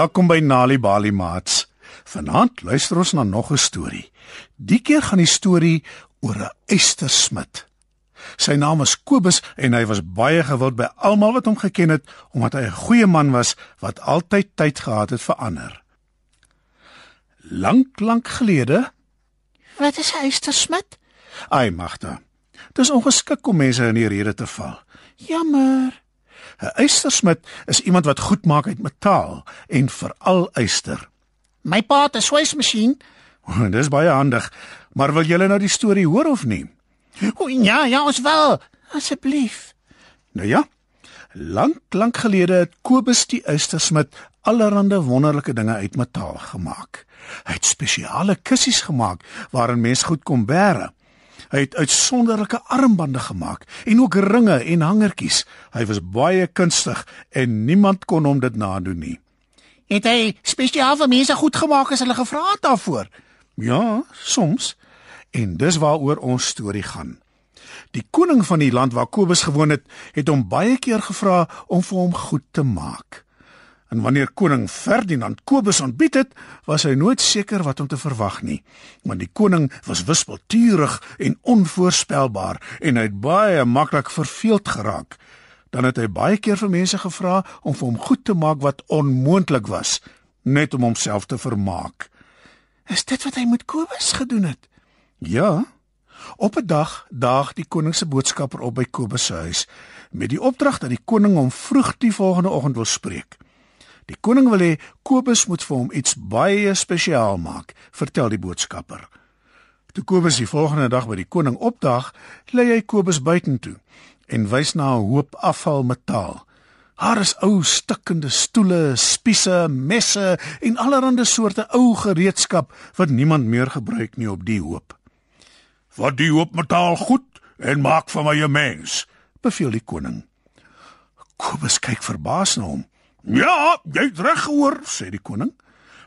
Welkom by Nali Bali Mats. Vanaand luister ons na nog 'n storie. Die keer gaan die storie oor 'n eystersmid. Sy naam is Kobus en hy was baie gewild by almal wat hom geken het omdat hy 'n goeie man was wat altyd tyd gehad het vir ander. Lank, lank gelede, Wat is 'n eystersmid? ai magte. Dis ongeskik om mense in die rede te val. Jammer. 'n Eystersmid is iemand wat goed maak uit metaal en veral eyster. My pa het 'n swysmasjien. Dis baie handig. Maar wil julle nou die storie hoor of nie? O ja, ja, ons wil. Asseblief. Nou ja. Lank, lank gelede het Kobus die eystersmid allerlei wonderlike dinge uit metaal gemaak. Hy het spesiale kussies gemaak waarin mens goed kon bære. Hy het uitsonderlike armbande gemaak en ook ringe en hangertjies. Hy was baie kunstig en niemand kon hom dit nadoen nie. Het hy spesiaal vir mense goed gemaak as hulle gevra het daarvoor? Ja, soms. En dis waaroor ons storie gaan. Die koning van die land waar Kobus gewoon het, het hom baie keer gevra om vir hom goed te maak. En wanneer koning Ferdinand Kobus ontbied het, was hy nooit seker wat om te verwag nie, want die koning was wispelturig en onvoorspelbaar en hy het baie maklik verveeld geraak. Dan het hy baie keer vir mense gevra om vir hom goed te maak wat onmoontlik was, net om homself te vermaak. Is dit wat hy met Kobus gedoen het? Ja. Op 'n dag daag die koning se boodskapper op by Kobus se huis met die opdrag dat die koning hom vroeg die volgende oggend wil spreek. Die koning wil hê Kobus moet vir hom iets baie spesiaal maak, vertel die boodskapper. Toe Kobus die volgende dag by die koning opdaag, lei hy Kobus buitentoe en wys na 'n hoop afvalmetaal. Daar is ou stikkende stoele, spiese, messe en allerlei soorte ou gereedskap wat niemand meer gebruik nie op die hoop. "Wat die hoop metaal goed en maak van my 'n mens," beveel die koning. Kobus kyk verbaas na hom. "Ja, jy't reg gehoor," sê die koning.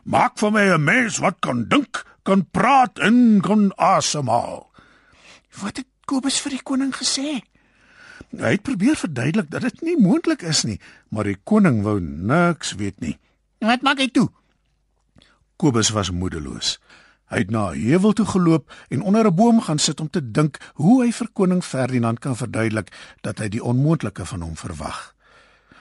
"Maak van my 'n mens wat kan dink, kan praat en kan asemhaal." Wat het Kobus vir die koning gesê? Hy het probeer verduidelik dat dit nie moontlik is nie, maar die koning wou niks weet nie. Wat maak hy toe? Kobus was moedeloos. Hy het na 'n heuwel toe geloop en onder 'n boom gaan sit om te dink hoe hy vir koning Ferdinand kan verduidelik dat hy die onmoontlike van hom verwag.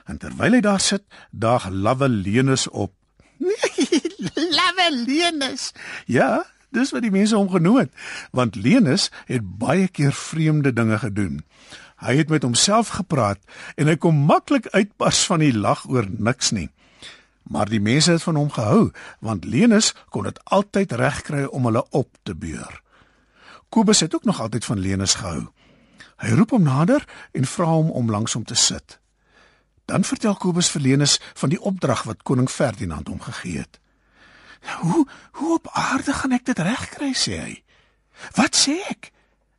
En terwyl hy daar sit, daag Lavelenus op. Lavelenus. Ja, dis wat die mense hom genoem het, want Lenus het baie keer vreemde dinge gedoen. Hy het met homself gepraat en hy kom maklik uitbars van die lag oor niks nie. Maar die mense het van hom gehou, want Lenus kon dit altyd regkry om hulle op te beur. Kobus het ook nog altyd van Lenus gehou. Hy roep hom nader en vra hom om langs hom te sit. Dan vertel Kobus vir Lenus van die opdrag wat koning Ferdinand hom gegee het. "Hoe hoe op aarde gaan ek dit regkry?" sê hy. "Wat sê ek?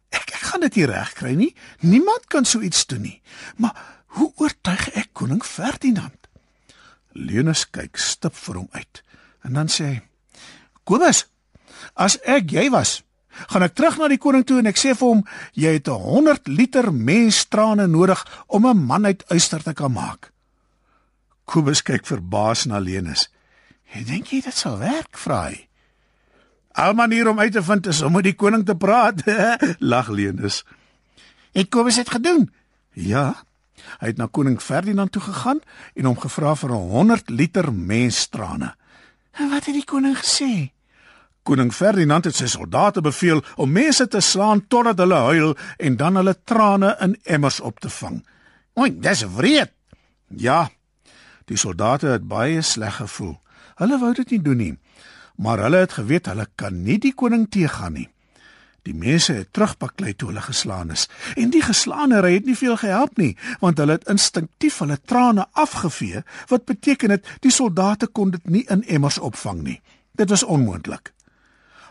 Ek ek gaan dit nie regkry nie. Niemand kan so iets doen nie. Maar hoe oortuig ek koning Ferdinand?" Lenus kyk stip vir hom uit en dan sê hy: "Kobus, as ek jy was, gaan ek terug na die koning toe en ek sê vir hom jy het 100 liter menstrane nodig om 'n man uit uister te kan maak." Kobus kyk verbaas na Lenus. "Jy dink jy dit sal werk?" vra hy. "Al manier om uit te vind is om met die koning te praat," lag Lenus. Het Kobus dit gedoen? "Ja." Hy het na koning Ferdinand toe gegaan en hom gevra vir 100 liter menstrane. En wat het die koning gesê? Koning Ferdinand het sy soldate beveel om mense te slaan totdat hulle huil en dan hulle trane in emmers op te vang. Oei, dis wreed. Ja. Die soldate het baie sleg gevoel. Hulle wou dit nie doen nie, maar hulle het geweet hulle kan nie die koning teëgaan nie. Die mense het terugpaklei toe hulle geslaan is en die geslaanery het nie veel gehelp nie, want hulle het instinktief hulle trane afgevee, wat beteken het die soldate kon dit nie in emmers opvang nie. Dit was onmoontlik.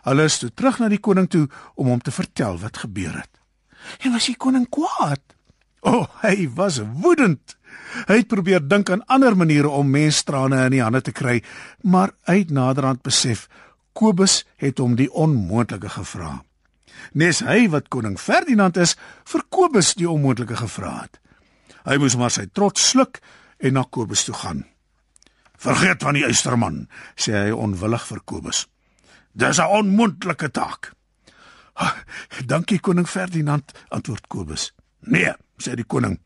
Hulle is toe terug na die koning toe om hom te vertel wat gebeur het. En was die koning kwaad? O, oh, hy was woedend. Hy het probeer dink aan ander maniere om menstrane in die hande te kry, maar het naderhand besef Kobus het hom die onmoontlike gevra. Nes hy wat koning Ferdinand is, vir Kobus die onmoontlike gevra het. Hy moes maar sy trots sluk en na Kobus toe gaan. Vergeet van die eysterman, sê hy onwillig vir Kobus. Dis 'n onmoontlike taak. Dankie koning Ferdinand, antwoord Kobus. Nee, sê die koning.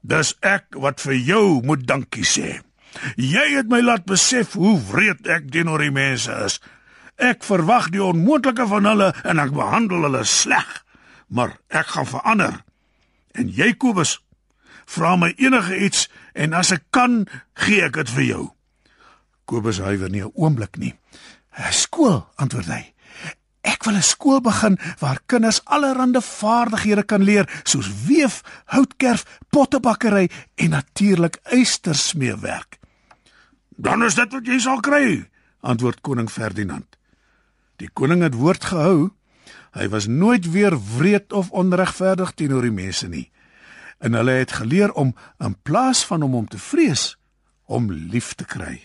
Dis ek wat vir jou moet dankie sê. Jy het my laat besef hoe wreed ek teenoor die mense is. Ek verwag die onmoontlike van hulle en ek behandel hulle sleg. Maar ek gaan verander. En jy Kobus, vra my enige iets en as ek kan, gee ek dit vir jou. Kobus huiwer nie 'n oomblik nie. "Skool," antwoord hy. "Ek wil 'n skool begin waar kinders allerlei vaardighede kan leer, soos weef, houtkerf, pottebakkery en natuurlik eystersmeewerk." "Dan is dit wat jy sal kry," antwoord koning Ferdinand. Die koning het woord gehou. Hy was nooit weer wreed of onregverdig teenoor die mense nie en hulle het geleer om in plaas van om hom te vrees, om lief te kry.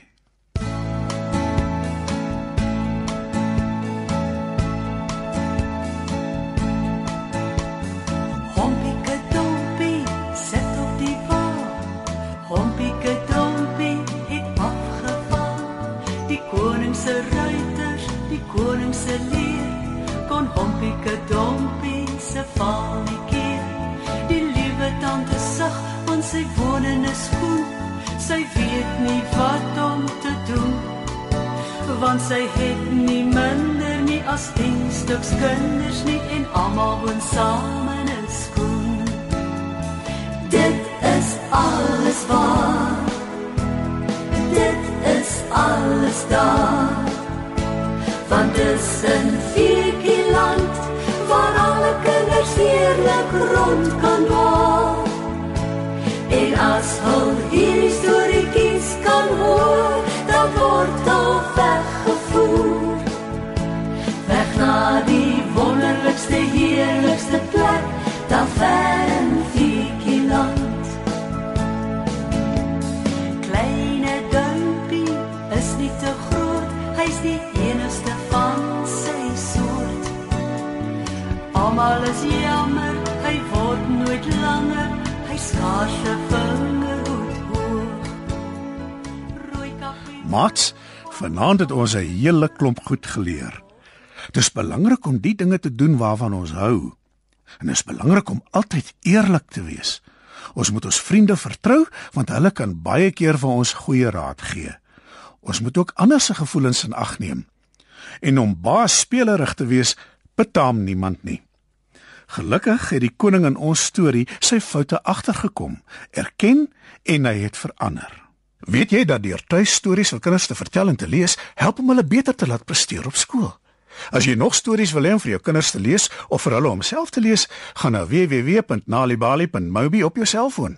Die koning se leer, kon Hompieke dompie se val nie keer. Die liewe tante sug, want sy woon in 'n skoen. Sy weet nie wat om te doen. Want sy het nie minder nie as 10 stuks kinders nie en almal woon saam in 'n skoen. Dit is alles waar. Dit is alles daar. Want dis 'n vierkie land waar alle kinders heerlik rond kan loop. En as hul hierdie storieetjies kan hoor, dan word al weggevoer. Weg na die wonderlikste, heerlikste plek, daar ver in Fikieland. Kleine duimpie is nie te groot, hy's die Almal is jammer, hy word nooit langer, hy skaars 'n vingerhoed hoog. Rooi koffie. Mats, vanaand het ons 'n hele klomp goed geleer. Dis belangrik om die dinge te doen waarvan ons hou. En dit is belangrik om altyd eerlik te wees. Ons moet ons vriende vertrou want hulle kan baie keer vir ons goeie raad gee. Ons moet ook ander se gevoelens in ag neem. En om baas spelerig te wees, betaam niemand nie. Gelukkig het die koning in ons storie sy foute agtergekom, erken en hy het verander. Weet jy dat deur tuistories vir kinders te vertel en te lees, help om hulle beter te laat presteer op skool? As jy nog stories wil hê om vir jou kinders te lees of vir hulle om self te lees, gaan na www.nalibali.mobi op jou selfoon.